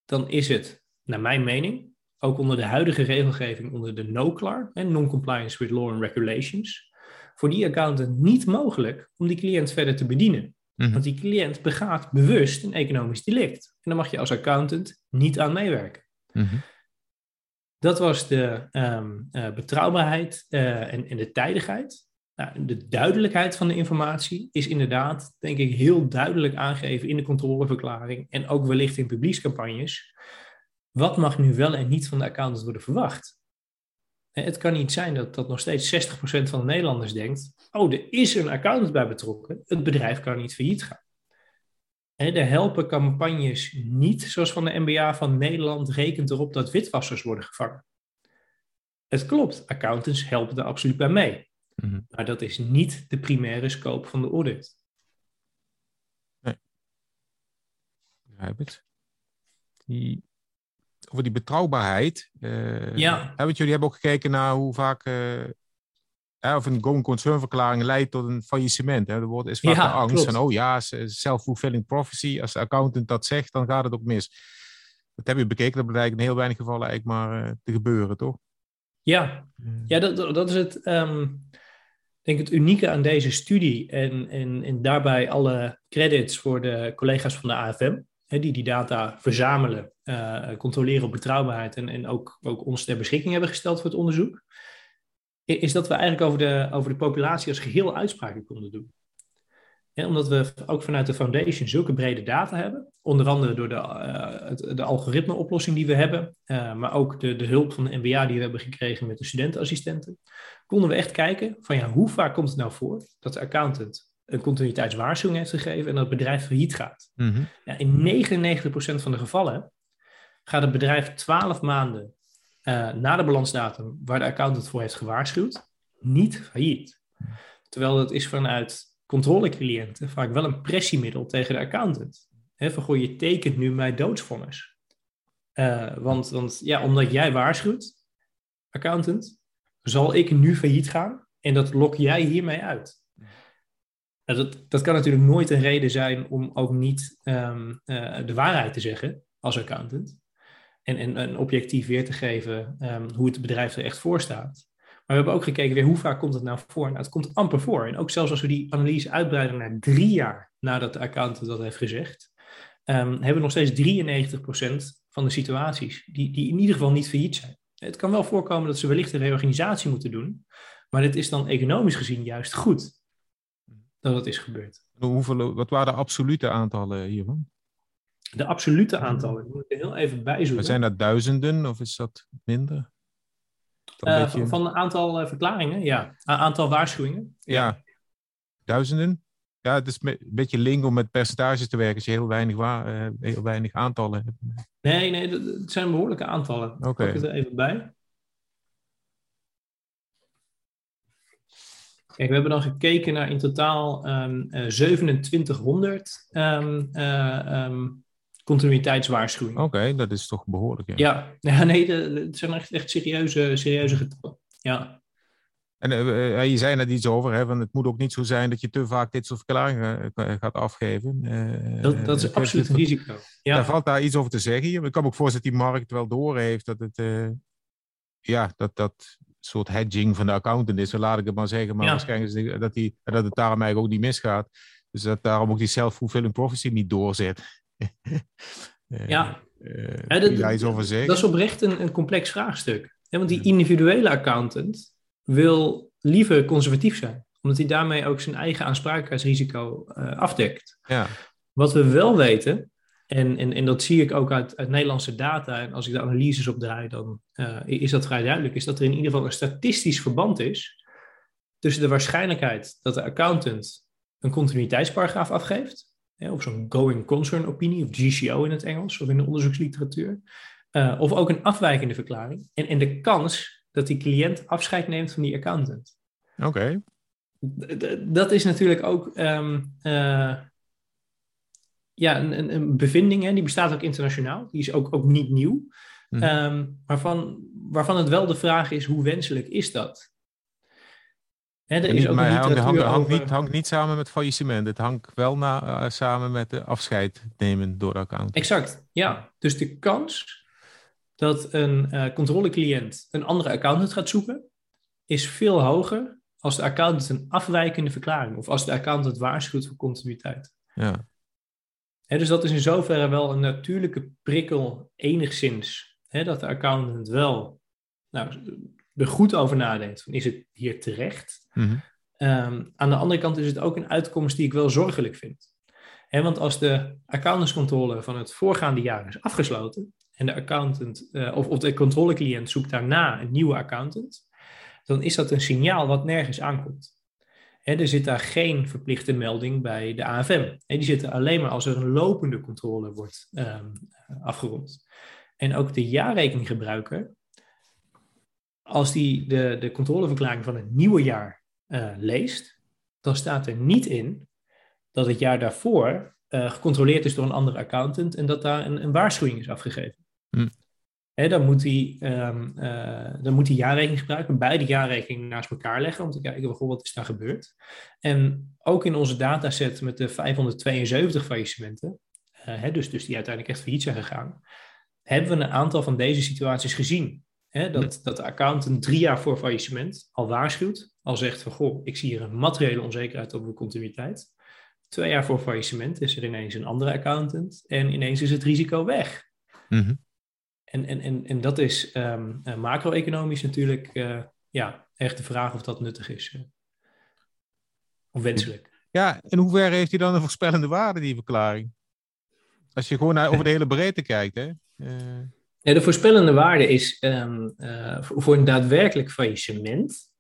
dan is het, naar mijn mening, ook onder de huidige regelgeving, onder de NOCLAR, Non-Compliance with Law and Regulations, voor die accountant niet mogelijk om die cliënt verder te bedienen. Mhm. Want die cliënt begaat bewust een economisch delict. En daar mag je als accountant niet aan meewerken. Mhm. Dat was de um, uh, betrouwbaarheid uh, en, en, de tijdigheid. Nou, de duidelijkheid van de informatie is inderdaad, denk ik, heel duidelijk aangegeven in de controleverklaring en ook wellicht in publiekscampagnes. Wat mag nu wel en niet van de accountant worden verwacht? Het kan niet zijn dat, dat nog steeds 60% van de Nederlanders denkt: oh, er is een accountant bij betrokken, het bedrijf kan niet failliet gaan. Er helpen campagnes niet, zoals van de MBA van Nederland rekent erop dat witwassers worden gevangen. Het klopt, accountants helpen er absoluut bij mee. Mhm. Maar dat is niet de primaire scope van de audit. Nee. Begrijp het. Die, over die betrouwbaarheid. Uh, ja. Hebben jullie hebben ook gekeken naar hoe vaak. Uh, of een going concern verklaring leidt tot een faillissement. Hè? Er wordt is vaak ja, de angst van, oh ja, self-fulfilling prophecy. Als de accountant dat zegt, dan gaat het ook mis. Dat heb je bekeken, dat blijkt in heel weinig gevallen eigenlijk maar uh, te gebeuren, toch? Ja, ja dat, dat is het. Um, denk het unieke aan deze studie en, en, en daarbij alle credits voor de collega's van de AFM, hè, die die data verzamelen, uh, controleren op betrouwbaarheid en, en ook, ook ons ter beschikking hebben gesteld voor het onderzoek, is dat we eigenlijk over de, over de populatie als geheel uitspraken konden doen omdat we ook vanuit de foundation zulke brede data hebben, onder andere door de, uh, de algoritmeoplossing die we hebben, uh, maar ook de, de hulp van de MBA die we hebben gekregen met de studentenassistenten, konden we echt kijken van ja, hoe vaak komt het nou voor dat de accountant een continuïteitswaarschuwing heeft gegeven en dat het bedrijf failliet gaat. Mm ja, in 99% van de gevallen gaat het bedrijf 12 maanden uh, na de balansdatum waar de accountant voor heeft gewaarschuwd, niet failliet. Terwijl dat is vanuit controlecliënten vaak wel een pressiemiddel tegen de accountant. He, van, goh, je tekent nu mijn doodsvonnis. Uh, want, ja, omdat jij waarschuwt, accountant, zal ik nu failliet gaan en dat lok jij hiermee uit. Nou, dat, dat kan natuurlijk nooit een reden zijn om ook niet um, uh, de waarheid te zeggen als accountant. En, en, objectief weer te geven um, hoe het bedrijf er echt voor staat. Maar we hebben ook gekeken weer hoe vaak komt het nou voor. Nou, het komt amper voor. En ook zelfs als we die analyse uitbreiden naar drie jaar nadat de accountant dat heeft gezegd, um, hebben we nog steeds 93% van de situaties die, die in ieder geval niet failliet zijn. Het kan wel voorkomen dat ze wellicht een reorganisatie moeten doen, maar dit is dan economisch gezien juist goed dat dat is gebeurd. Hoeveel, wat waren de absolute aantallen hiervan? De absolute aantallen, ik moet er heel even bijzoeken. Zijn dat duizenden of is dat minder? Uh, van, een aantal uh, verklaringen, ja. Een aantal waarschuwingen. Ja. Duizenden? Ja, het is een beetje link om met percentages te werken als je heel weinig, waar, uh, heel weinig aantallen hebt. Nee, nee, het zijn behoorlijke aantallen. Oké. Okay. Pak het er even bij. Kijk, we hebben dan gekeken naar in totaal um, uh, 2700 um, uh, um, continuïteitswaarschuwingen. Oké, dat is toch behoorlijk. Ja, ja. ja nee, het zijn echt, echt serieuze, serieuze getallen. Ja. En uh, je zei net iets over, hè, want het moet ook niet zo zijn dat je te vaak dit soort verklaringen uh, gaat afgeven. Uh, dat, dat, is absoluut een risico. Ja. Daar valt daar iets over te zeggen. Ik kan me ook voorstellen dat die markt wel door heeft dat het, ja, dat dat soort hedging van de accountant is, zo laat ik het maar zeggen. Maar ja. waarschijnlijk dat, die, dat het daarom eigenlijk ook niet misgaat. Dus dat daarom ook die self-fulfilling prophecy niet doorzet. ja. ja, dat, daar iets over zeggen? Dat is oprecht een, een complex vraagstuk. Want die individuele accountant wil liever conservatief zijn, omdat hij daarmee ook zijn eigen aansprakelijkheidsrisico uh, afdekt. Ja. Wat we wel weten, en, en, en dat zie ik ook uit, uit Nederlandse data, en als ik de analyses opdraai, dan uh, is dat vrij duidelijk, is dat er in ieder geval een statistisch verband is tussen de waarschijnlijkheid dat de accountant een continuïteitsparagraaf afgeeft, hè, of zo'n going concern opinie, of GCO in het Engels, of in de onderzoeksliteratuur, uh, of ook een afwijkende verklaring, en, en de kans dat die cliënt afscheid neemt van die accountant. Oké. Okay. Dat is natuurlijk ook um, uh, ja, een, een, bevinding, hè? die bestaat ook internationaal. Die is ook, ook niet nieuw. Hmm. Um, waarvan, waarvan het wel de vraag is, hoe wenselijk is dat? Hè, er is ook maar hangt, hangt, hangt, niet, hangt niet samen met faillissement. Het hangt wel na, uh, samen met de afscheid nemen door de account. Exact, ja. Dus de kans dat een uh, controlecliënt een andere accountant gaat zoeken, is veel hoger als de accountant een afwijkende verklaring of als de accountant waarschuwt voor continuïteit. Ja. He, dus dat is in zoverre wel een natuurlijke prikkel enigszins, hè, dat de accountant wel nou, er goed over nadenkt, van is het hier terecht? Mm -hmm. um, aan de andere kant is het ook een uitkomst die ik wel zorgelijk vind. He, want als de accountantscontrole van het voorgaande jaar is afgesloten, en de accountant uh, of, of de controlecliënt zoekt daarna een nieuwe accountant, dan is dat een signaal wat nergens aankomt. Er zit daar geen verplichte melding bij de AFM. Hè, die zitten alleen maar als er een lopende controle wordt um, afgerond. En ook de jaarrekeninggebruiker, als die de, de controleverklaring van het nieuwe jaar uh, leest, dan staat er niet in dat het jaar daarvoor uh, gecontroleerd is door een andere accountant en dat daar een, een waarschuwing is afgegeven. Hm. dan, moet hij, um, uh, dan moet hij jaarrekening gebruiken, beide jaarrekeningen naast elkaar leggen om te kijken wat is daar gebeurd. En ook in onze dataset met de 572 faillissementen, uh, dus, dus die uiteindelijk echt failliet zijn gegaan, hebben we een aantal van deze situaties gezien. Hè, dat, dat de accountant drie jaar voor faillissement al waarschuwt, al zegt van goh, ik zie hier een materiële onzekerheid over de continuïteit. Twee jaar voor faillissement is er ineens een andere accountant en ineens is het risico weg. Mm -hmm. En, en, en, en dat is um, macro-economisch natuurlijk uh, ja, echt de vraag of dat nuttig is. Uh, of wenselijk. Ja, in hoeverre heeft hij dan een voorspellende waarde, die verklaring? Als je gewoon naar, over de hele breedte kijkt, hè? Uh... Ja, de voorspellende waarde is um, voor, voor een daadwerkelijk faillissement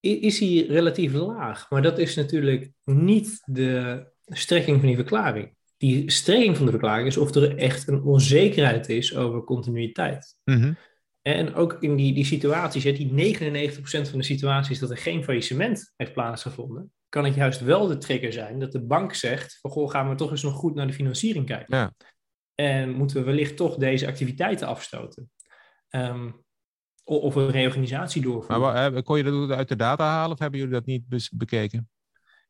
is hij relatief laag. Maar dat is natuurlijk niet de strekking van die verklaring die strekking van de verklaring is of er echt een onzekerheid is over continuïteit. Mm -hmm. En ook in die, die situaties, die 99% van de situaties dat er geen faillissement heeft plaatsgevonden, kan het juist wel de trigger zijn dat de bank zegt: van goh, gaan we toch eens nog goed naar de financiering kijken. Ja. En moeten we wellicht toch deze activiteiten afstoten. Um, of een reorganisatie doorvoeren. Maar kon je dat uit de data halen of hebben jullie dat niet bekeken?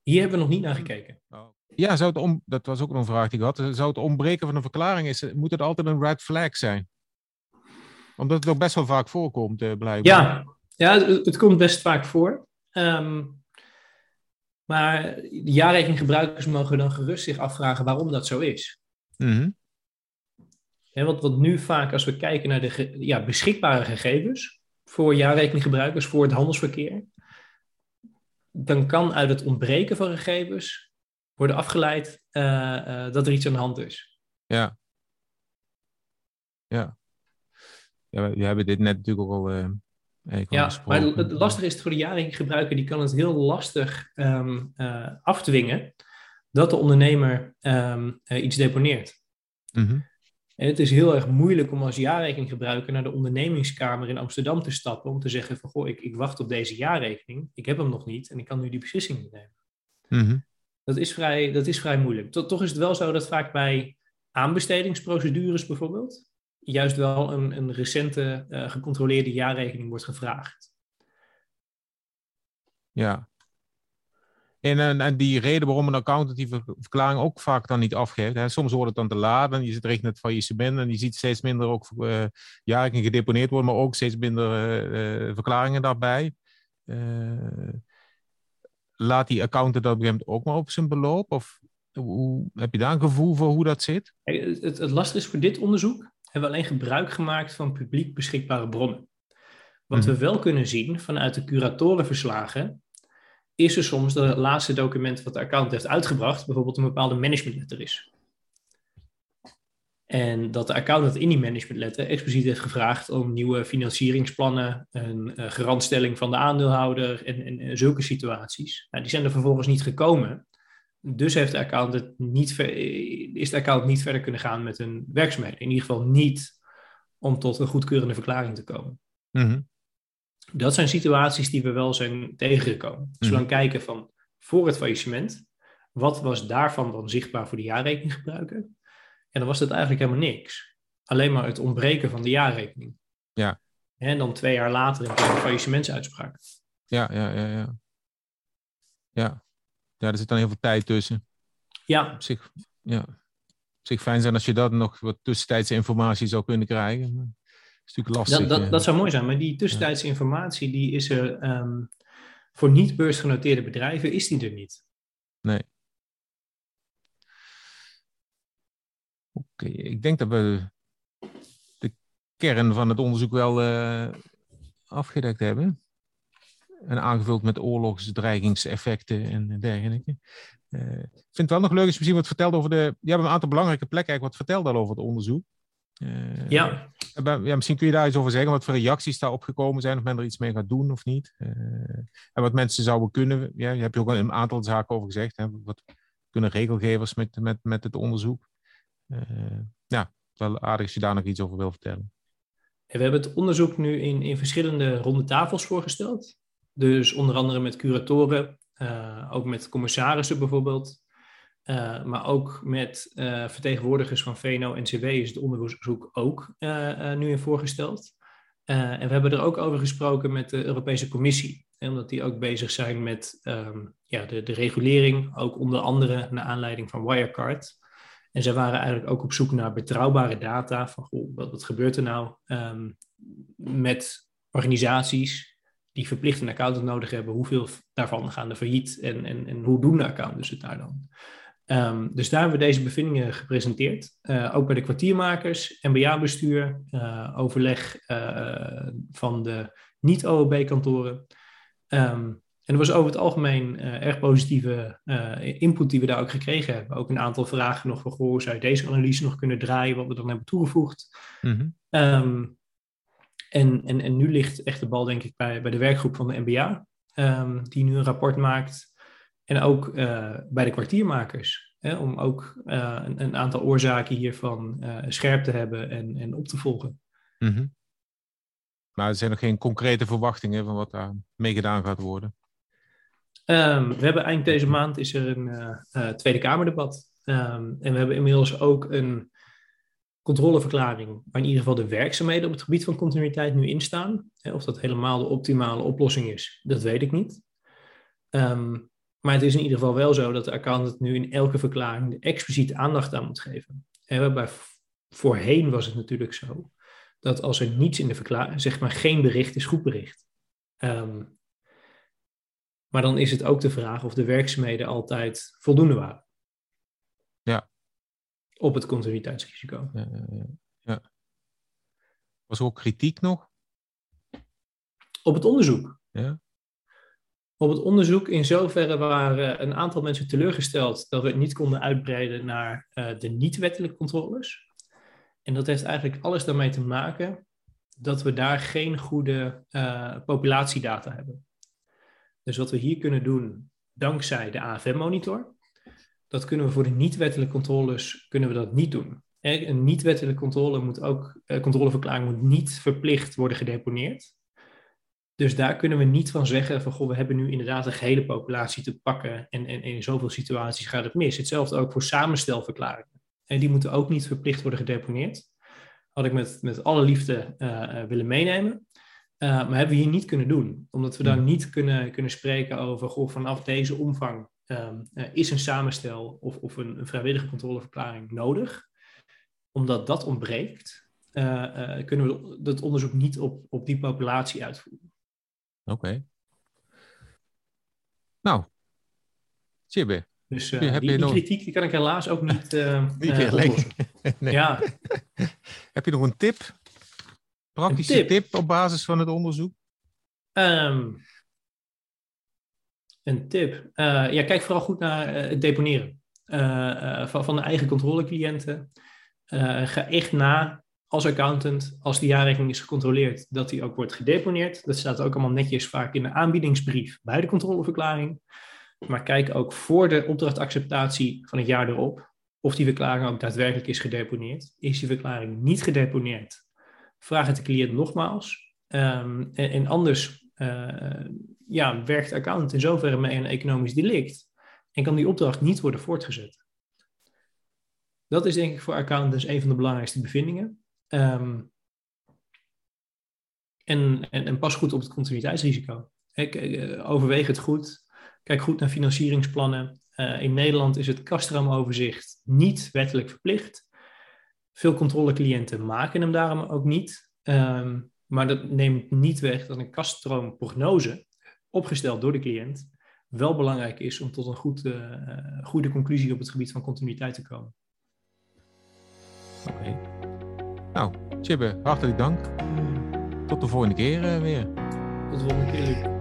Hier hebben we nog niet naar gekeken. Oh. Ja, zou het om, dat was ook een vraag die ik had. Zou het ontbreken van een verklaring, is, moet het altijd een red flag zijn? Omdat het ook best wel vaak voorkomt, eh, blijkbaar. Ja, ja het, het, komt best vaak voor. Um, maar de jaarrekeninggebruikers mogen dan gerust zich afvragen waarom dat zo is. Mm -hmm. Wat, wat nu vaak, als we kijken naar de ja, beschikbare gegevens voor jaarrekeninggebruikers, voor het handelsverkeer, dan kan uit het ontbreken van gegevens worden afgeleid uh, uh, dat er iets aan de hand is. Ja. Ja. Ja, we hebben dit net natuurlijk ook al. Uh, ja, maar het lastige is voor de jaring gebruiker, die kan het heel lastig um, afdwingen dat de ondernemer um, iets deponeert. Mm -hmm. En het is heel erg moeilijk om als jaarrekening gebruiker naar de ondernemingskamer in Amsterdam te stappen om te zeggen van goh, ik, ik wacht op deze jaarrekening, ik heb hem nog niet en ik kan nu die beslissing niet nemen. Mhm. Dat, is vrij, dat is vrij moeilijk. Toch is het wel zo dat vaak bij aanbestedingsprocedures bijvoorbeeld, juist wel een, een recente uh, gecontroleerde jaarrekening wordt gevraagd. Ja. En, en, die reden waarom een accountant die verklaring ook vaak dan niet afgeeft. Hè. Soms wordt het dan te laat en je zit richting het faillissement en je ziet steeds minder ook uh, gedeponeerd worden, maar ook steeds minder uh, verklaringen daarbij. laat die accountant dat op een gegeven moment ook maar op zijn beloop? Of hoe, heb je daar een gevoel voor hoe dat zit? Het, het, het lastige is voor dit onderzoek, hebben we alleen gebruik gemaakt van publiek beschikbare bronnen. Wat we mhm. wel kunnen zien vanuit de curatorenverslagen, is er soms het laatste document wat de account heeft uitgebracht, bijvoorbeeld een bepaalde managementletter is. En dat de accountant in die managementletter expliciet heeft gevraagd om nieuwe financieringsplannen, een uh, garantstelling van de aandeelhouder en, zulke situaties. Nou, die zijn er vervolgens niet gekomen. Dus heeft de accountant niet is de accountant niet verder kunnen gaan met hun werkzaamheden. In ieder geval niet om tot een goedkeurende verklaring te komen. Mhm. Dat zijn situaties die we wel zijn tegengekomen. Dus we gaan mhm. kijken van voor het faillissement, wat was daarvan dan zichtbaar voor de jaarrekening gebruiken? En dan was het eigenlijk helemaal niks. Alleen maar het ontbreken van de jaarrekening. Ja. En dan twee jaar later in de faillissementsuitspraak. Ja, ja, ja, ja. Ja. Ja, er zit dan heel veel tijd tussen. Ja. Op zich, ja. Op zich fijn zijn als je dat nog wat tussentijdse informatie zou kunnen krijgen. Maar is natuurlijk lastig. Dat, dat, dat, zou mooi zijn, maar die tussentijdse informatie die is er ehm, voor niet beursgenoteerde bedrijven is die er niet. Nee. Oké, ik denk dat we de kern van het onderzoek wel uh, afgedekt hebben en aangevuld met oorlogsdreigingseffecten en dergelijke. Uh, ik vind het wel nog leuk als je misschien wat vertelt over de. Je hebt een aantal belangrijke plekken eigenlijk wat verteld al over het onderzoek. Uh, ja. ja. Misschien kun je daar iets over zeggen, wat voor reacties daar opgekomen zijn, of men er iets mee gaat doen of niet. Uh, en wat mensen zouden kunnen. Ja, je hebt er ook een aantal zaken over gezegd. Hè, wat kunnen regelgevers met, met, met het onderzoek? ja, wel aardig als je daar nog iets over wil vertellen. We hebben het onderzoek nu in, in verschillende ronde tafels voorgesteld. Dus onder andere met curatoren, uh, ook met commissarissen bijvoorbeeld. Uh, maar ook met uh, vertegenwoordigers van VNO-NCW is het onderzoek ook nu in voorgesteld. en we hebben er ook over gesproken met de Europese Commissie. Omdat die ook bezig zijn met um, ja, de, de regulering, ook onder andere naar aanleiding van Wirecard. En zij waren eigenlijk ook op zoek naar betrouwbare data van wat, wat gebeurt er nou um, met organisaties die verplicht een accountant nodig hebben, hoeveel daarvan gaan er failliet en, en, en hoe doen de accountants het daar dan? Um, dus daar hebben we deze bevindingen gepresenteerd. Uh, ook bij de kwartiermakers, MBA-bestuur, uh, overleg uh, van de niet-OOB-kantoren. Um, en er was over het algemeen erg positieve input die we daar ook gekregen hebben. Ook een aantal vragen nog van, goh, zou je deze analyse nog kunnen draaien, wat we dan hebben toegevoegd. Mm en, en, en nu ligt echt de bal, denk ik, bij, bij de werkgroep van de MBA, ehm, die nu een rapport maakt. En ook uh, bij de kwartiermakers, hè, om ook uh, een, een, aantal oorzaken hiervan uh, scherp te hebben en, en op te volgen. Mm -hmm. Maar er zijn nog geen concrete verwachtingen van wat daar mee gedaan gaat worden? Um, we hebben eind deze maand is er een Tweede Kamerdebat. Um, en we hebben inmiddels ook een controleverklaring, waar in ieder geval de werkzaamheden op het gebied van continuïteit nu in staan. Of dat helemaal de optimale oplossing is, dat weet ik niet. Um, maar het is in ieder geval wel zo dat de accountant nu in elke verklaring de expliciete aandacht aan moet geven. En waarbij voorheen was het natuurlijk zo dat als er niets in de verklaring, zeg maar geen bericht is goed bericht. Um, maar dan is het ook de vraag of de werkzaamheden altijd voldoende waren. Ja, op het continuïteitsrisico. Ja, ja. Was er ook kritiek nog? Op het onderzoek? Ja. Op het onderzoek in zoverre waren een aantal mensen teleurgesteld dat we het niet konden uitbreiden naar uh, de niet-wettelijke controles. En dat heeft eigenlijk alles daarmee te maken dat we daar geen goede uh, populatiedata hebben. Dus wat we hier kunnen doen, dankzij de AFM-monitor, dat kunnen we voor de niet-wettelijke controles kunnen we dat niet doen. Een niet-wettelijke controle moet ook, uh, controleverklaring moet niet verplicht worden gedeponeerd. Dus daar kunnen we niet van zeggen van goh, we hebben nu inderdaad een gehele populatie te pakken en, en, in zoveel situaties gaat het mis. Hetzelfde ook voor samenstelverklaringen. En die moeten ook niet verplicht worden gedeponeerd. Had ik met, met alle liefde uh, willen meenemen. Uh, maar hebben we hier niet kunnen doen, omdat we dan hmm. niet kunnen, kunnen spreken over goh, vanaf deze omvang um, is een samenstel of, of een, een, vrijwillige controleverklaring nodig. Omdat dat ontbreekt, kunnen we dat onderzoek niet op, op die populatie uitvoeren. Oké. Nou, Chibbe. Dus uh, die, die nog... kritiek die kan ik helaas ook niet. Uh, niet meer nee. Ja. heb je nog een tip? Praktische tip. tip. op basis van het onderzoek? Um, een tip. ja, kijk vooral goed naar het deponeren van, van de eigen controlecliënten. ga echt na als accountant, als de jaarrekening is gecontroleerd, dat die ook wordt gedeponeerd. Dat staat ook allemaal netjes vaak in de aanbiedingsbrief bij de controleverklaring. Maar kijk ook voor de opdrachtacceptatie van het jaar erop of die verklaring ook daadwerkelijk is gedeponeerd. Is die verklaring niet gedeponeerd? Vraag het de cliënt nogmaals. Um, en, anders uh, ja, werkt de accountant in zoverre mee een economisch delict en kan die opdracht niet worden voortgezet. Dat is denk ik voor accountants een van de belangrijkste bevindingen. Um, en, en, en, pas goed op het continuïteitsrisico. Eh, overweeg het goed. Kijk goed naar financieringsplannen. Uh, in Nederland is het kastroomoverzicht niet wettelijk verplicht. Veel controlecliënten maken hem daarom ook niet. Um, maar dat neemt niet weg dat een kaststroomprognose, opgesteld door de cliënt, wel belangrijk is om tot een goed, uh, goede conclusie op het gebied van continuïteit te komen. Oké. Nou, Chibbe, hartelijk dank. Tot de volgende keer uh, weer. Tot de volgende keer.